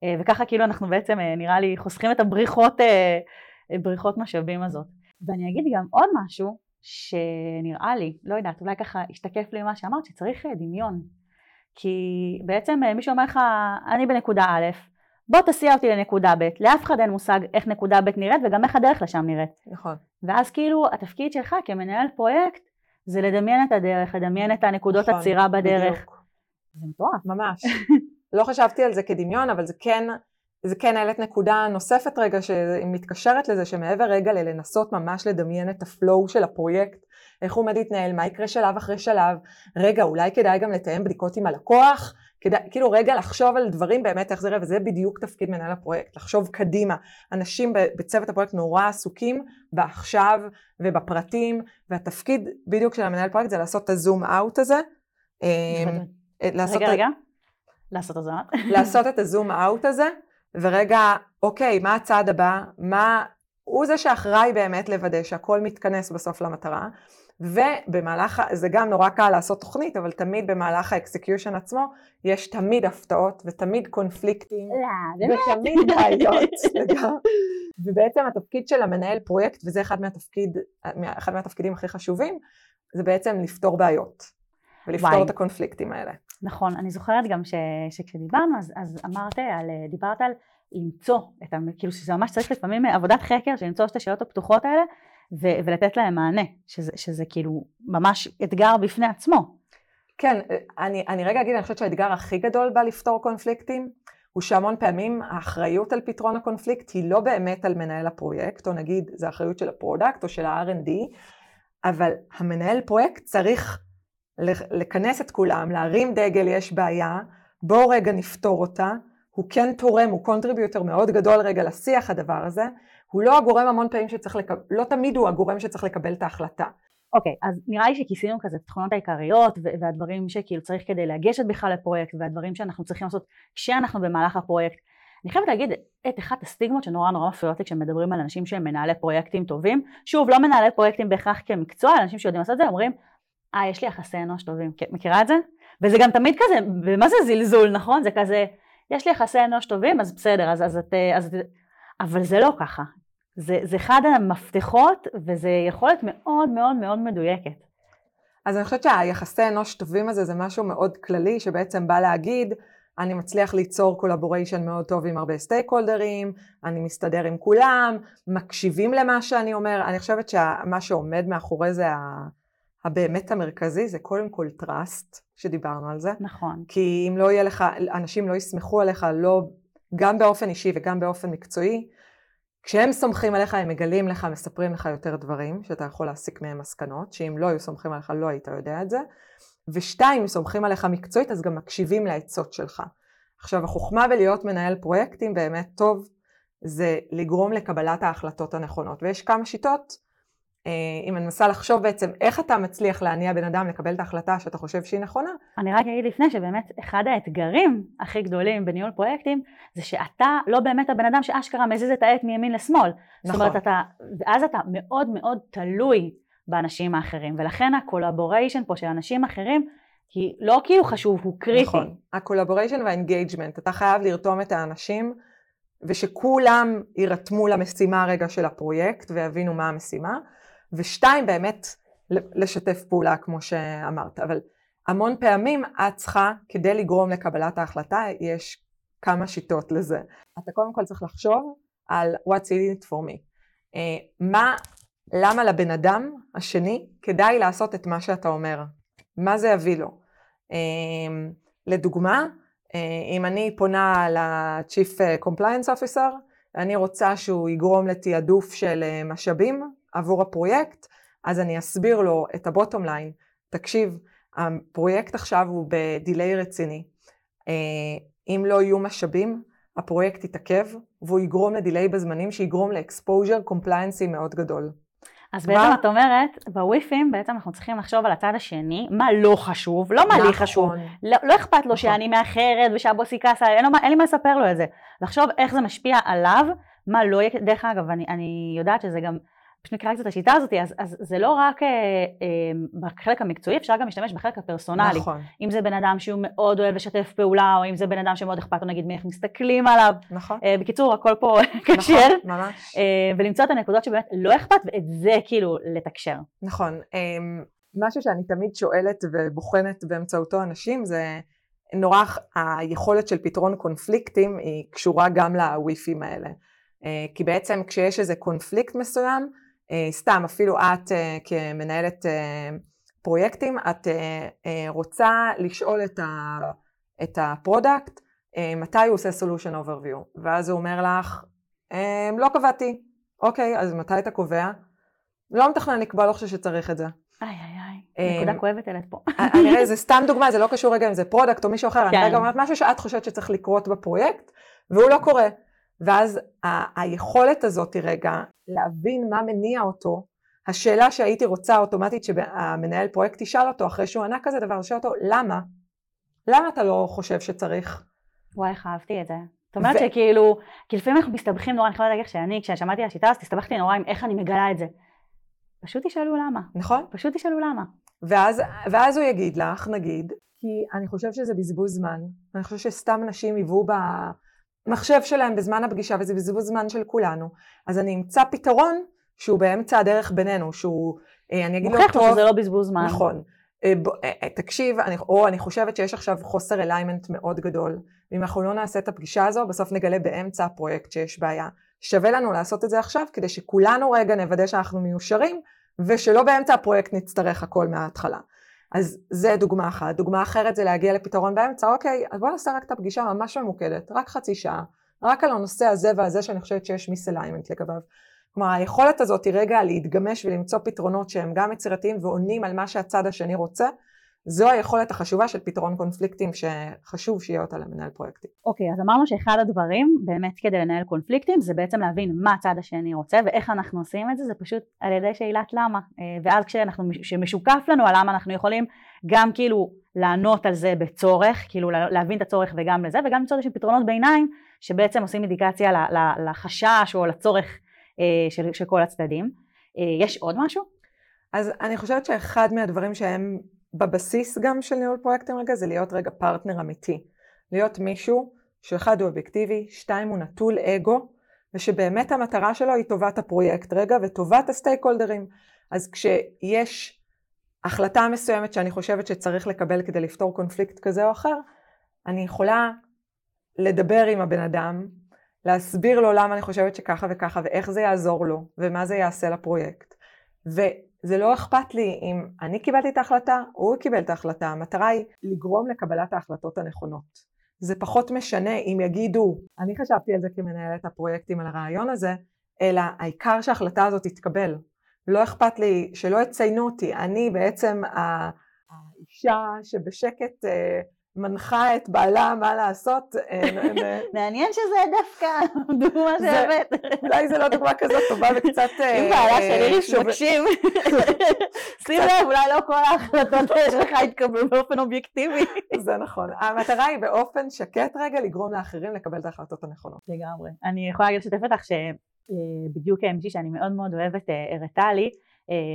[SPEAKER 1] אה, וככה כאילו אנחנו בעצם אה, נראה לי חוסכים את הבריחות, אה, בריחות משאבים הזאת. ואני אגיד גם עוד משהו שנראה לי, לא יודעת, אולי ככה השתקף לי מה שאמרת, שצריך דמיון. כי בעצם מישהו אומר לך, אני בנקודה א', בוא תסיע אותי לנקודה ב', לאף אחד אין מושג איך נקודה ב' נראית וגם איך הדרך לשם נראית.
[SPEAKER 3] נכון.
[SPEAKER 1] ואז כאילו התפקיד שלך כמנהל פרויקט זה לדמיין את הדרך, לדמיין את הנקודות נכון, עצירה בדרך. בדיוק. זה מטורף.
[SPEAKER 3] ממש. לא חשבתי על זה כדמיון, אבל זה כן, זה כן העלית נקודה נוספת רגע שמתקשרת לזה, שמעבר רגע ללנסות ממש לדמיין את הפלואו של הפרויקט, איך הוא עומד להתנהל, מה יקרה שלב אחרי שלב, רגע, אולי כדאי גם לתאם בדיקות עם הלקוח, כדאי, כאילו רגע לחשוב על דברים באמת איך זה ראה, וזה בדיוק תפקיד מנהל הפרויקט, לחשוב קדימה. אנשים בצוות הפרויקט נורא עסוקים בעכשיו ובפרטים, והתפקיד בדיוק של המנהל פרויקט זה לעשות את ה zoom out הזה.
[SPEAKER 1] אמ, רגע, רגע. לעשות את זה.
[SPEAKER 3] לעשות את ה zoom out הזה, ורגע, אוקיי, מה הצעד הבא? מה... הוא זה שאחראי באמת לוודא שהכל מתכנס בסוף למטרה. ובמהלך, זה גם נורא קל לעשות תוכנית, אבל תמיד במהלך ה execution עצמו, יש תמיד הפתעות ותמיד קונפליקטים,
[SPEAKER 1] לא,
[SPEAKER 3] ותמיד בעיות, ובעצם התפקיד של המנהל פרויקט, וזה אחד, מהתפקיד, אחד מהתפקידים הכי חשובים, זה בעצם לפתור בעיות, ולפתור וואי. את הקונפליקטים האלה.
[SPEAKER 1] נכון, אני זוכרת גם ש, שכשדיברנו, אז, אז אמרת על, דיברת על למצוא, את, כאילו שזה ממש צריך לפעמים עבודת חקר, של למצוא את השאלות הפתוחות האלה, ו- ולתת להם מענה, שזה, שזה כאילו ממש אתגר בפני עצמו.
[SPEAKER 3] כן, אני, אני רגע אגיד, אני חושבת שהאתגר הכי גדול בלפתור קונפליקטים, הוא שהמון פעמים האחריות על פתרון הקונפליקט היא לא באמת על מנהל הפרויקט, או נגיד זה האחריות של ה product או של ה-R&D, אבל המנהל פרויקט צריך לכנס את כולם, להרים דגל, יש בעיה, בואו רגע נפתור אותה, הוא כן תורם, הוא contributor מאוד גדול רגע לשיח הדבר הזה, הוא לא הגורם המון פעמים שצריך לקבל, לא תמיד הוא הגורם שצריך לקבל את ההחלטה.
[SPEAKER 1] אוקיי, okay, אז נראה לי שכיסינו כזה את התכונות העיקריות והדברים שכאילו צריך כדי לגשת בכלל לפרויקט והדברים שאנחנו צריכים לעשות כשאנחנו במהלך הפרויקט. אני חייבת להגיד את אחת הסטיגמות שנורא נורא מפריעות לי כשמדברים על אנשים שהם מנהלי פרויקטים טובים. שוב, לא מנהלי פרויקטים בהכרח כמקצוע, אנשים שיודעים לעשות את זה, אומרים, אה, יש לי יחסי אנוש טובים. מכירה את זה? וזה גם תמיד כזה, ומה זה זלזול, נכון? זה כזה, יש לי יחסי אנוש טובים, אז בסדר, אז, אז את... אז, אבל זה לא ככה. זה, זה אחד המפתחות, וזה יכולת מאוד מאוד מאוד מדויקת.
[SPEAKER 3] אז אני חושבת שהיחסי אנוש טובים הזה זה משהו מאוד כללי, שבעצם בא להגיד, אני מצליח ליצור collaboration מאוד טוב עם הרבה stakeholder ים, אני מסתדר עם כולם, מקשיבים למה שאני אומר, אני חושבת שמה שעומד מאחורי זה הבאמת המרכזי זה קודם כל trust, שדיברנו על זה.
[SPEAKER 1] נכון.
[SPEAKER 3] כי אם לא יהיה לך, אנשים לא יסמכו עליך, לא, גם באופן אישי וגם באופן מקצועי, כשהם סומכים עליך הם מגלים לך, מספרים לך יותר דברים, שאתה יכול להסיק מהם מסקנות, שאם לא היו סומכים עליך לא היית יודע את זה. ושתיים, אם סומכים עליך מקצועית אז גם מקשיבים לעצות שלך. עכשיו החוכמה בלהיות מנהל פרויקטים באמת טוב, זה לגרום לקבלת ההחלטות הנכונות. ויש כמה שיטות אם אני מנסה לחשוב בעצם איך אתה מצליח להניע בן אדם לקבל את ההחלטה שאתה חושב שהיא נכונה.
[SPEAKER 1] אני רק אגיד לפני שבאמת אחד האתגרים הכי גדולים בניהול פרויקטים זה שאתה לא באמת הבן אדם שאשכרה מזיז את העט מימין לשמאל. נכון. זאת אומרת, אתה, ואז אתה מאוד מאוד תלוי באנשים האחרים, ולכן ה collaboration פה של אנשים אחרים היא לא כאילו חשוב, הוא קריטי. נכון,
[SPEAKER 3] ה collaboration וה engagement, אתה חייב לרתום את האנשים ושכולם יירתמו למשימה הרגע של הפרויקט ויבינו מה המשימה. ושתיים, באמת לשתף פעולה, כמו שאמרת. אבל המון פעמים את צריכה, כדי לגרום לקבלת ההחלטה, יש כמה שיטות לזה. אתה קודם כל צריך לחשוב על what's in it for me. Uh, מה, למה לבן אדם השני כדאי לעשות את מה שאתה אומר? מה זה יביא לו? Uh, לדוגמה, uh, אם אני פונה ל-Chief Compliance Officer, אני רוצה שהוא יגרום לתעדוף של משאבים עבור הפרויקט, אז אני אסביר לו את ה bottom line. תקשיב, הפרויקט עכשיו הוא ב delay רציני. אה, אם לא יהיו משאבים, הפרויקט יתעכב, והוא יגרום ל delay בזמנים שיגרום ל exposure compliance מאוד גדול.
[SPEAKER 1] אז בעצם את אומרת, ב WIIFM בעצם אנחנו צריכים לחשוב על הצד השני, מה לא חשוב, לא מה לי נכון. חשוב, לא, לא אכפת לו נכון. שאני מאחרת ושהבוס יכעס עליי, אין, אין לי מה לספר לו את זה. לחשוב איך זה משפיע עליו, מה לא יהיה, דרך אגב, אני, אני יודעת שזה גם פשוט נקרא קצת השיטה הזאת, אז, אז זה לא רק אה, אה, בחלק המקצועי, אפשר גם להשתמש בחלק הפרסונלי. נכון. אם זה בן אדם שהוא מאוד אוהב לשתף פעולה, או אם זה בן אדם שמאוד אכפת לו נגיד מאיך מסתכלים עליו. נכון. אה, בקיצור, הכל פה קשר. נכון, ממש. אה, ולמצוא את הנקודות שבאמת לא אכפת, ואת זה כאילו לתקשר.
[SPEAKER 3] נכון. אה, משהו שאני תמיד שואלת ובוחנת באמצעותו אנשים זה נורא היכולת של פתרון קונפליקטים היא קשורה גם ל WIIFM האלה. אה, כי בעצם כשיש איזה קונפליקט מסוים, סתם, אפילו את אה, כמנהלת אה, פרויקטים, את רוצה לשאול את, ה, את ה product מתי הוא עושה solution overview, ואז הוא אומר לך, לא קבעתי, אוקיי, אז מתי אתה קובע? לא מתכנן לקבוע, לא חושב שצריך את זה.
[SPEAKER 1] איי איי איי, נקודה כואבת העלית פה.
[SPEAKER 3] אני רואה, זה סתם דוגמה, זה לא קשור רגע אם זה product או מישהו אחר, אני כן. רגע אומרת משהו שאת חושבת שצריך לקרות בפרויקט, והוא לא קורה. ואז ה- היכולת הזאת רגע להבין מה מניע אותו, השאלה שהייתי רוצה אוטומטית שהמנהל פרויקט ישאל אותו אחרי שהוא ענה כזה דבר, שואל אותו למה? למה אתה לא חושב שצריך?
[SPEAKER 1] וואי, איך אהבתי את זה. זאת אומרת ו... שכאילו, כי לפעמים אנחנו מסתבכים נורא, אני יכולה להגיד שאני, כששמעתי על השיטה אז הסתבכתי נורא עם איך אני מגלה את זה. פשוט תשאלו למה.
[SPEAKER 3] נכון.
[SPEAKER 1] פשוט תשאלו למה.
[SPEAKER 3] ואז, ואז הוא יגיד לך, נגיד, כי אני חושב שזה בזבוז זמן. אני חושב שסתם אנשים היוו המחשב שלהם בזמן הפגישה, וזה בזבוז זמן של כולנו. אז אני אמצא פתרון שהוא באמצע הדרך בינינו, שהוא, אה, אני אגיד לו טוב...
[SPEAKER 1] מוכיח שזה לא בזבוז זמן.
[SPEAKER 3] נכון. אה, אה, תקשיב, אני, או אני חושבת שיש עכשיו חוסר אליימנט מאוד גדול. ואם אנחנו לא נעשה את הפגישה הזו, בסוף נגלה באמצע הפרויקט שיש בעיה. שווה לנו לעשות את זה עכשיו, כדי שכולנו רגע נוודא שאנחנו מיושרים, ושלא באמצע הפרויקט נצטרך הכל מההתחלה. אז זה דוגמה אחת. דוגמה אחרת זה להגיע לפתרון באמצע, אוקיי, אז בוא נעשה רק את הפגישה ממש ממוקדת, רק חצי שעה, רק על הנושא הזה והזה שאני חושבת שיש misalignment לגביו. כלומר, היכולת הזאת היא רגע להתגמש ולמצוא פתרונות שהם גם יצירתיים ועונים על מה שהצד השני רוצה, זו היכולת החשובה של פתרון קונפליקטים שחשוב שיהיה אותה למנהל פרויקטים.
[SPEAKER 1] אוקיי, okay, אז אמרנו שאחד הדברים באמת כדי לנהל קונפליקטים זה בעצם להבין מה הצד השני רוצה ואיך אנחנו עושים את זה, זה פשוט על ידי שאלת למה. אה, ואז כשמשוקף לנו על למה אנחנו יכולים גם כאילו לענות על זה בצורך, כאילו להבין את הצורך וגם לזה, וגם למצוא איזשהם פתרונות ביניים שבעצם עושים אינדיקציה לחשש או לצורך אה, של, של כל הצדדים. אה, יש עוד משהו?
[SPEAKER 3] אז אני חושבת שאחד מהדברים שהם בבסיס גם של ניהול פרויקטים רגע זה להיות רגע פרטנר אמיתי. להיות מישהו שאחד הוא אובייקטיבי, שתיים הוא נטול אגו, ושבאמת המטרה שלו היא טובת הפרויקט רגע וטובת ה stakeholder ים. אז כשיש החלטה מסוימת שאני חושבת שצריך לקבל כדי לפתור קונפליקט כזה או אחר, אני יכולה לדבר עם הבן אדם, להסביר לו למה אני חושבת שככה וככה ואיך זה יעזור לו ומה זה יעשה לפרויקט. וזה לא אכפת לי אם אני קיבלתי את ההחלטה הוא קיבל את ההחלטה, המטרה היא לגרום לקבלת ההחלטות הנכונות. זה פחות משנה אם יגידו, אני חשבתי על זה כמנהלת הפרויקטים על הרעיון הזה, אלא העיקר שההחלטה הזאת תתקבל. לא אכפת לי שלא יציינו אותי, אני בעצם האישה שבשקט אה, מנחה את בעלה מה לעשות.
[SPEAKER 1] אה, מעניין שזה דווקא דוגמה שהבאת.
[SPEAKER 3] אולי זה לא דוגמה כזאת טובה וקצת...
[SPEAKER 1] אה, אם בעלה של איריס מקשיב, שים לב, אולי לא כל ההחלטות שלך יתקבלו באופן אובייקטיבי.
[SPEAKER 3] זה נכון. המטרה היא באופן שקט רגע לגרום לאחרים לקבל את ההחלטות הנכונות.
[SPEAKER 1] לגמרי. אני יכולה לשתף אותך שבדיוק מישהי שאני מאוד מאוד אוהבת הראתה לי,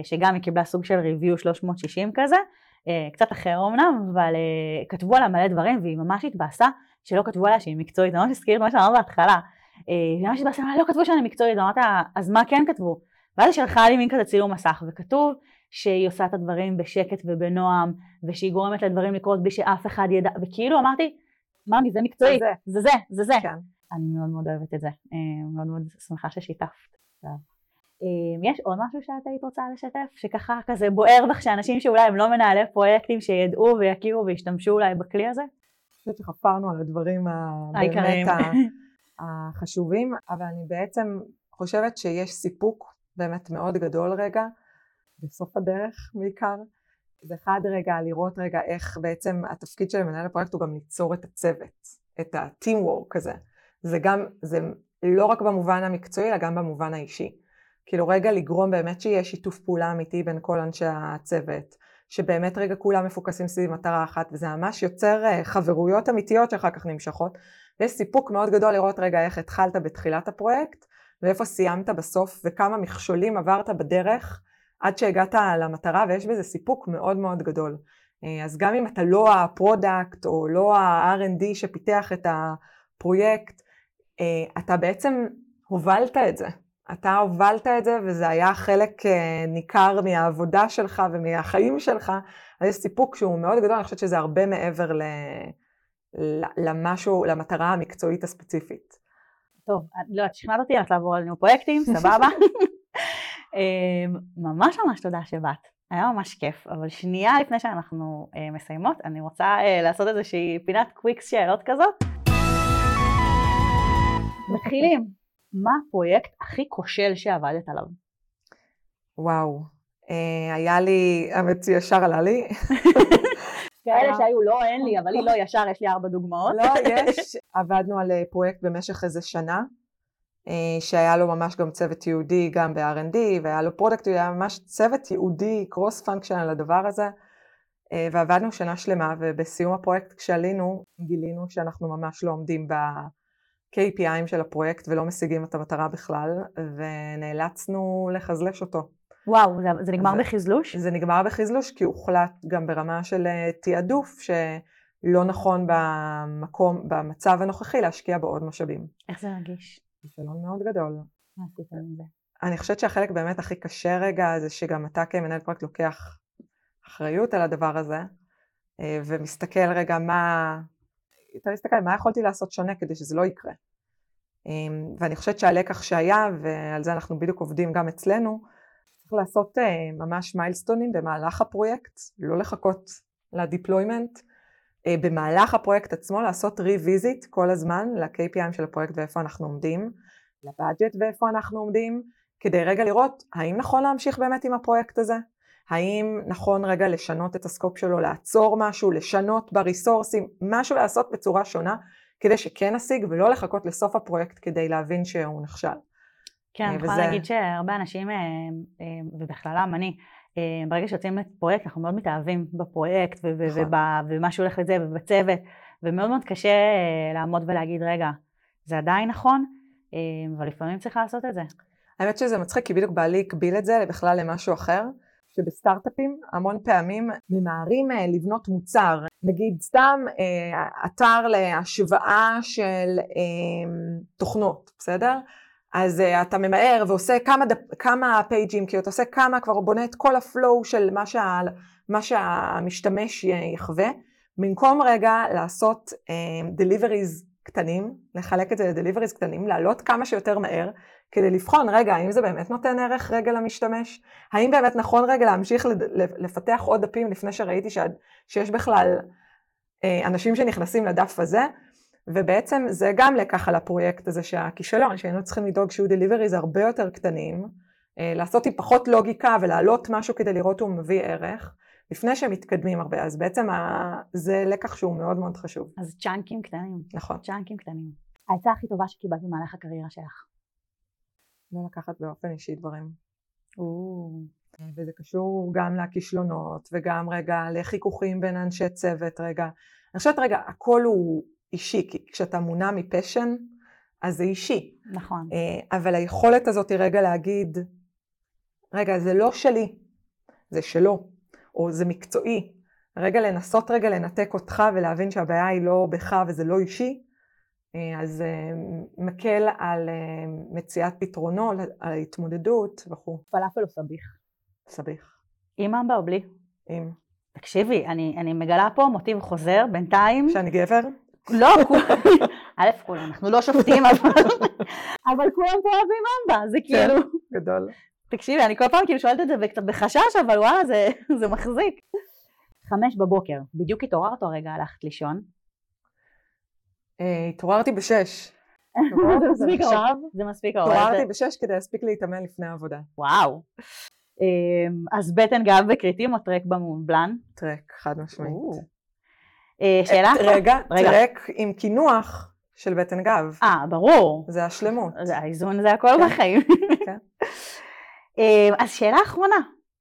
[SPEAKER 1] שגם היא קיבלה סוג של ריוויו 360 כזה. אה, קצת אחר אמנם, אבל אה, כתבו עליה מלא דברים והיא ממש התבאסה שלא כתבו עליה שהיא מקצועית, זה ממש הזכיר את מה שאמרת בהתחלה. אה, היא ממש התבאסה, לא כתבו שאני מקצועית, אמרתי לה, אז מה כן כתבו? ואז היא שלחה לי מין כזה צילום מסך וכתוב שהיא עושה את הדברים בשקט ובנועם ושהיא גורמת לדברים לקרות בלי שאף אחד ידע, וכאילו אמרתי, ממי זה מקצועי, זה זה, זה זה, זה. כן. אני מאוד מאוד אוהבת את זה, מאוד מאוד שמחה ששיתפת. יש עוד משהו שאת היית רוצה לשתף? שככה כזה בוער בך שאנשים שאולי הם לא מנהלי פרויקטים שידעו ויכירו וישתמשו אולי בכלי הזה?
[SPEAKER 3] אני חושבת שחפרנו על הדברים העיקריים החשובים, אבל אני בעצם חושבת שיש סיפוק באמת מאוד גדול רגע, בסוף הדרך בעיקר. זה אחד רגע לראות רגע איך בעצם התפקיד של מנהל הפרויקט הוא גם ליצור את הצוות, את ה-team work הזה. זה גם, זה לא רק במובן המקצועי אלא גם במובן האישי. כאילו רגע לגרום באמת שיהיה שיתוף פעולה אמיתי בין כל אנשי הצוות, שבאמת רגע כולם מפוקסים סביב מטרה אחת, וזה ממש יוצר אה, חברויות אמיתיות שאחר כך נמשכות. ויש סיפוק מאוד גדול לראות רגע איך התחלת בתחילת הפרויקט, ואיפה סיימת בסוף, וכמה מכשולים עברת בדרך עד שהגעת למטרה, ויש בזה סיפוק מאוד מאוד גדול. אה, אז גם אם אתה לא ה product או לא ה-R&D שפיתח את הפרויקט, אה, אתה בעצם הובלת את זה. אתה הובלת את זה וזה היה חלק אה, ניכר מהעבודה שלך ומהחיים שלך, אז יש סיפוק שהוא מאוד גדול, אני חושבת שזה הרבה מעבר ל... למשהו, למטרה המקצועית הספציפית.
[SPEAKER 1] טוב, לא, את שכנעת אותי, את לעבור על ניו פרויקטים, סבבה. אמ, ממש ממש תודה שבאת, היה ממש כיף, אבל שנייה לפני שאנחנו אה, מסיימות, אני רוצה אה, לעשות איזושהי פינת קוויקס שאלות כזאת. מתחילים. מה הפרויקט הכי כושל שעבדת עליו?
[SPEAKER 3] וואו, אה, היה לי, האמת ישר עלה לי.
[SPEAKER 1] כאלה שהיו לא, אין לי, אבל לי לא, ישר יש לי ארבע דוגמאות.
[SPEAKER 3] לא, יש. עבדנו על אה, פרויקט במשך איזה שנה, אה, שהיה לו ממש גם צוות ייעודי גם ב-R&D, והיה לו product, היה ממש צוות ייעודי, cross function על הדבר הזה. ועבדנו שנה שלמה, ובסיום הפרויקט כשעלינו, גילינו שאנחנו ממש לא עומדים ב... KPI ים של הפרויקט ולא משיגים את המטרה בכלל, ונאלצנו לחזלש אותו.
[SPEAKER 1] וואו, זה, זה נגמר ו... בחזלוש?
[SPEAKER 3] זה נגמר בחזלוש כי הוחלט גם ברמה של אה, תעדוף שלא נכון במקום, במצב הנוכחי להשקיע בו עוד משאבים.
[SPEAKER 1] איך זה מרגיש?
[SPEAKER 3] זה שלום מאוד גדול.
[SPEAKER 1] מה עשית עם זה?
[SPEAKER 3] אני חושבת שהחלק באמת הכי קשה רגע זה שגם אתה כמנהל פרויקט לוקח אחריות על הדבר הזה אה, ומסתכל רגע מה, יותר להסתכל מה יכולתי לעשות שונה כדי שזה לא יקרה. אמ, ואני חושבת שהלקח שהיה, ועל זה אנחנו בדיוק עובדים גם אצלנו, צריך לעשות אה, ממש milestone ים במהלך הפרויקט, לא לחכות ל deployment, אה, במהלך הפרויקט עצמו לעשות revisit כל הזמן ל-KPI ים של הפרויקט ואיפה אנחנו עומדים, ל budget ואיפה אנחנו עומדים, כדי רגע לראות האם נכון להמשיך באמת עם הפרויקט הזה, האם נכון רגע לשנות את ה scope שלו, לעצור משהו, לשנות ב resource ים, משהו לעשות בצורה שונה, כדי שכן נשיג ולא לחכות לסוף הפרויקט כדי להבין שהוא נכשל.
[SPEAKER 1] כן, אני יכולה להגיד שהרבה אנשים, אה, אה, ובכללם אני, אה, ברגע שיוצאים לפרויקט אנחנו מאוד מתאהבים בפרויקט נכון. ומה שהולך לזה ובצוות, ומאוד מאוד קשה לעמוד ולהגיד רגע, זה עדיין נכון, אבל לפעמים צריך לעשות את זה.
[SPEAKER 3] האמת שזה מצחיק כי בדיוק בעלי הקביל את זה בכלל למשהו אחר. שבסטארט-אפים המון פעמים ממהרים אה, לבנות מוצר נגיד סתם אה, אתר להשוואה של אה, תוכנות, בסדר? אז uh, אתה ממהר ועושה כמה, דפ, כמה פייג'ים, כי אתה עושה כמה, כבר בונה את כל הפלואו של מה, שה, מה שהמשתמש יחווה, במקום רגע לעשות uh, deliveries קטנים, לחלק את זה ל-deliveries קטנים, לעלות כמה שיותר מהר, כדי לבחון, רגע, האם זה באמת נותן ערך רגע למשתמש? האם באמת נכון רגע להמשיך לפתח עוד דפים לפני שראיתי שעד, שיש בכלל uh, אנשים שנכנסים לדף הזה? ובעצם זה גם לקח על הפרויקט הזה שהכישלון, שהיינו צריכים לדאוג שיהיו דליברי זה הרבה יותר קטנים, אה, לעשות עם פחות לוגיקה ולהעלות משהו כדי לראות הוא מביא ערך, לפני שהם מתקדמים הרבה, אז בעצם ה... זה לקח שהוא מאוד מאוד חשוב.
[SPEAKER 1] אז צ'אנקים קטנים.
[SPEAKER 3] נכון.
[SPEAKER 1] צ'אנקים קטנים. העצה הכי טובה שקיבלת במהלך הקריירה שלך.
[SPEAKER 3] לא לקחת באופן אישי דברים. וזה קשור גם לכישלונות וגם רגע לחיכוכים בין אנשי צוות רגע. אני חושבת רגע הכל הוא אישי, כי כשאתה מונע מפשן, אז זה אישי.
[SPEAKER 1] נכון.
[SPEAKER 3] אה, אבל היכולת הזאת היא רגע להגיד, רגע, זה לא שלי, זה שלו, או זה מקצועי. רגע לנסות רגע לנתק אותך ולהבין שהבעיה היא לא בך וזה לא אישי, אז אה, מקל על מציאת פתרונות, על ההתמודדות וכו'.
[SPEAKER 1] פלאפל או סביח?
[SPEAKER 3] סביח.
[SPEAKER 1] עם אמבה או בלי?
[SPEAKER 3] עם.
[SPEAKER 1] תקשיבי, אני, אני מגלה פה מוטיב חוזר בינתיים.
[SPEAKER 3] שאני גבר?
[SPEAKER 1] לא, א', כולם, אנחנו לא שופטים, אבל כולם פה אוהבים אמבה, זה כן, כאילו...
[SPEAKER 3] גדול.
[SPEAKER 1] תקשיבי, אני כל פעם כאילו שואלת את זה קצת בחשש, אבל וואלה, זה מחזיק. חמש בבוקר, בדיוק התעוררת הרגע, הלכת לישון.
[SPEAKER 3] אה, התעוררתי בשש.
[SPEAKER 1] זה מספיק עכשיו? זה מספיק
[SPEAKER 3] ארוך. התעוררתי בשש כדי להספיק להתאמן לפני העבודה.
[SPEAKER 1] וואו. אמ, אז בטן גב בכריתים או טרק במון בלאן?
[SPEAKER 3] טרק, חד משמעית.
[SPEAKER 1] אה, שאלה?
[SPEAKER 3] רגע, טרק עם קינוח של בטן גב.
[SPEAKER 1] אה, ברור.
[SPEAKER 3] זה השלמות.
[SPEAKER 1] זה האיזון זה הכל כן. בחיים. כן. אה, אז שאלה אחרונה,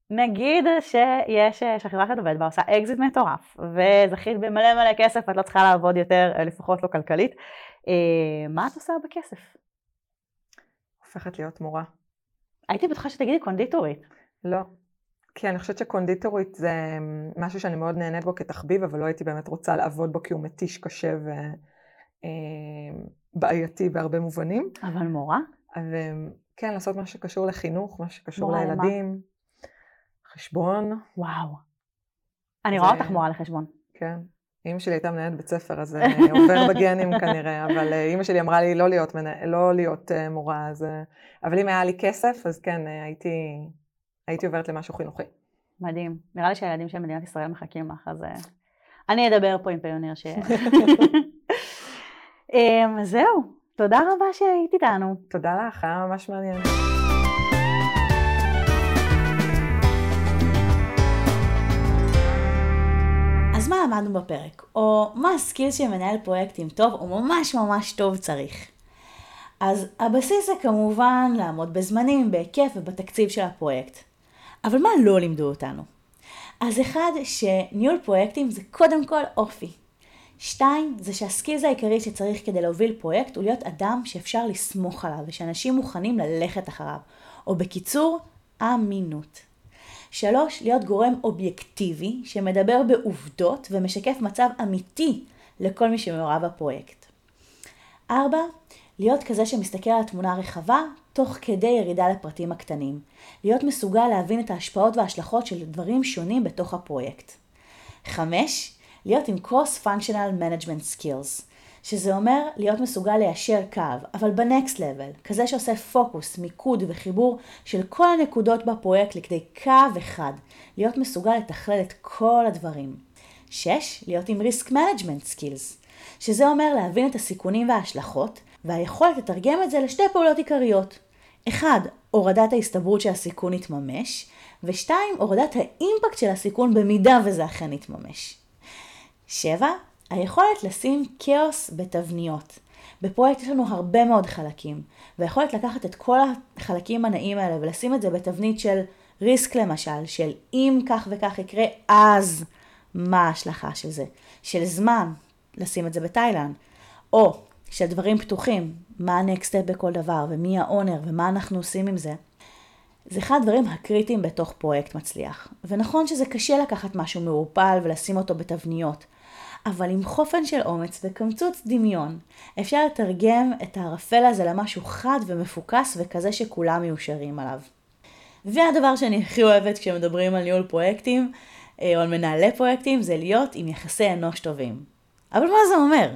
[SPEAKER 1] נגיד שיש, שהחברה שאת עובדת בה עושה אקזיט מטורף, וזכית במלא מלא כסף, את לא צריכה לעבוד יותר, לפחות לא כלכלית, אה, מה את עושה בכסף?
[SPEAKER 3] הופכת להיות מורה.
[SPEAKER 1] הייתי בטוחה שתגידי קונדיטורית.
[SPEAKER 3] לא. כי אני חושבת שקונדיטורית זה משהו שאני מאוד נהנית בו כתחביב, אבל לא הייתי באמת רוצה לעבוד בו כי הוא מתיש קשה ובעייתי אה, בהרבה מובנים.
[SPEAKER 1] אבל מורה?
[SPEAKER 3] כן, לעשות מה שקשור לחינוך, מה שקשור לילדים. למה? חשבון.
[SPEAKER 1] וואו. אני רואה אותך מורה לחשבון.
[SPEAKER 3] כן. אימא שלי הייתה מנהלת בית ספר, אז אה, עובר בגנים כנראה, אבל אה, אימא שלי אמרה לי לא להיות, מנה, לא להיות מורה, אז... אבל אם היה לי כסף, אז כן, הייתי הייתי עוברת למשהו חינוכי.
[SPEAKER 1] מדהים. נראה לי שהילדים של מדינת ישראל מחכים לך, אז אה, אני אדבר פה עם פיוניר ש... אמ, זהו, תודה רבה שהיית איתנו.
[SPEAKER 3] תודה לך, היה ממש מעניין.
[SPEAKER 1] למדנו בפרק? או מה הסקיל של מנהל פרויקטים טוב או ממש ממש טוב צריך? אז הבסיס זה כמובן לעמוד בזמנים, בהיקף ובתקציב של הפרויקט. אבל מה לא לימדו אותנו? אז אחד, שניהול פרויקטים זה קודם כל אופי. שתיים, זה שהסקילס העיקרי שצריך כדי להוביל פרויקט הוא להיות אדם שאפשר לסמוך עליו ושאנשים מוכנים ללכת אחריו. או בקיצור, אמינות. שלוש, להיות גורם אובייקטיבי שמדבר בעובדות ומשקף מצב אמיתי לכל מי שמעורב בפרויקט. ארבע, להיות כזה שמסתכל על התמונה הרחבה, תוך כדי ירידה לפרטים הקטנים. להיות מסוגל להבין את ההשפעות וההשלכות של דברים שונים בתוך הפרויקט. 5. להיות עם Cross-Functional Management Skills, שזה אומר להיות מסוגל ליישר קו, אבל בנקסט לבל, כזה שעושה פוקוס, מיקוד וחיבור של כל הנקודות בפרויקט לכדי קו אחד, להיות מסוגל לתכלל את כל הדברים. 6. להיות עם Risk Management Skills, שזה אומר להבין את הסיכונים וההשלכות, והיכולת לתרגם את זה לשתי פעולות עיקריות. אחד, הורדת ההסתברות שהסיכון יתממש, ושתיים, הורדת האימפקט של הסיכון במידה וזה אכן יתממש. שבע, היכולת לשים כאוס בתבניות. בפרויקט יש לנו הרבה מאוד חלקים, והיכולת לקחת את כל החלקים הנעים האלה ולשים את זה בתבנית של ריסק למשל, של אם כך וכך יקרה, אז מה ההשלכה של זה? של זמן, לשים את זה בתאילנד, או של דברים פתוחים, מה הנקסט בכל דבר, ומי האונר, ומה אנחנו עושים עם זה, זה אחד הדברים הקריטיים בתוך פרויקט מצליח. ונכון שזה קשה לקחת משהו מעורפל ולשים אותו בתבניות, אבל עם חופן של אומץ וקמצוץ דמיון. אפשר לתרגם את הערפל הזה למשהו חד ומפוקס וכזה שכולם מיושרים עליו. והדבר שאני הכי אוהבת כשמדברים על ניהול פרויקטים, אה, או על מנהלי פרויקטים, זה להיות עם יחסי אנוש טובים. אבל מה זה אומר?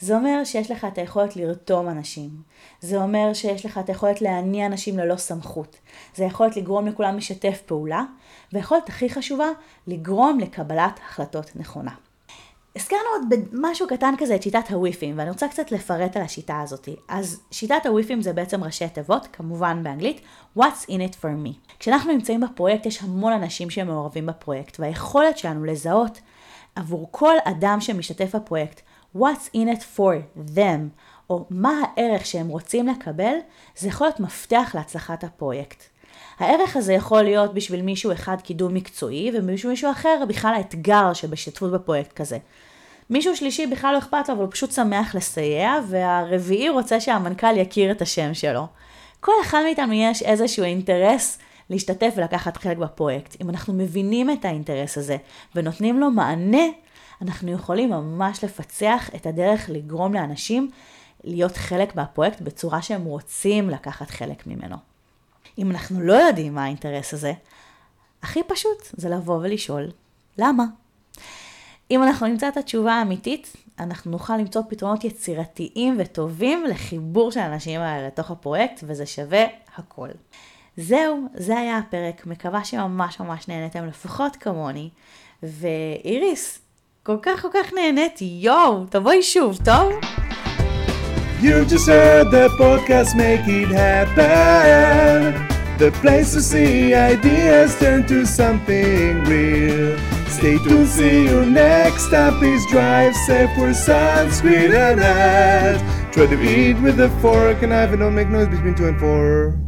[SPEAKER 1] זה אומר שיש לך את היכולת לרתום אנשים. זה אומר שיש לך את היכולת להניע אנשים ללא סמכות. זה יכולת לגרום לכולם לשתף פעולה, ויכולת הכי חשובה, לגרום לקבלת החלטות נכונה. הזכרנו עוד במשהו קטן כזה את שיטת הוויפים, ואני רוצה קצת לפרט על השיטה הזאת. אז שיטת הוויפים זה בעצם ראשי תיבות, כמובן באנגלית, What's in it for me. כשאנחנו נמצאים בפרויקט יש המון אנשים שמעורבים בפרויקט, והיכולת שלנו לזהות עבור כל אדם שמשתתף בפרויקט, What's in it for them, או מה הערך שהם רוצים לקבל, זה יכול להיות מפתח להצלחת הפרויקט. הערך הזה יכול להיות בשביל מישהו אחד קידום מקצועי, ובשביל מישהו אחר בכלל האתגר שבהשתתפות בפרויקט כזה. מישהו שלישי בכלל לא אכפת לו, אבל הוא פשוט שמח לסייע, והרביעי רוצה שהמנכ"ל יכיר את השם שלו. כל אחד מאיתנו יש איזשהו אינטרס להשתתף ולקחת חלק בפרויקט. אם אנחנו מבינים את האינטרס הזה ונותנים לו מענה, אנחנו יכולים ממש לפצח את הדרך לגרום לאנשים להיות חלק מהפרויקט בצורה שהם רוצים לקחת חלק ממנו. אם אנחנו לא יודעים מה האינטרס הזה, הכי פשוט זה לבוא ולשאול, למה? אם אנחנו נמצא את התשובה האמיתית, אנחנו נוכל למצוא פתרונות יצירתיים וטובים לחיבור של האנשים האלה לתוך הפרויקט, וזה שווה הכל. זהו, זה היה הפרק, מקווה שממש ממש נהנתם לפחות כמוני, ואיריס, כל כך כל כך נהניתי, יואו, תבואי שוב, טוב?
[SPEAKER 2] You just heard the podcast make it happen. The place to see ideas turn to something real. Stay tuned, see you next time. Please drive safe, wear sunscreen and hat. Try to eat with a fork and knife and don't make noise between two and four.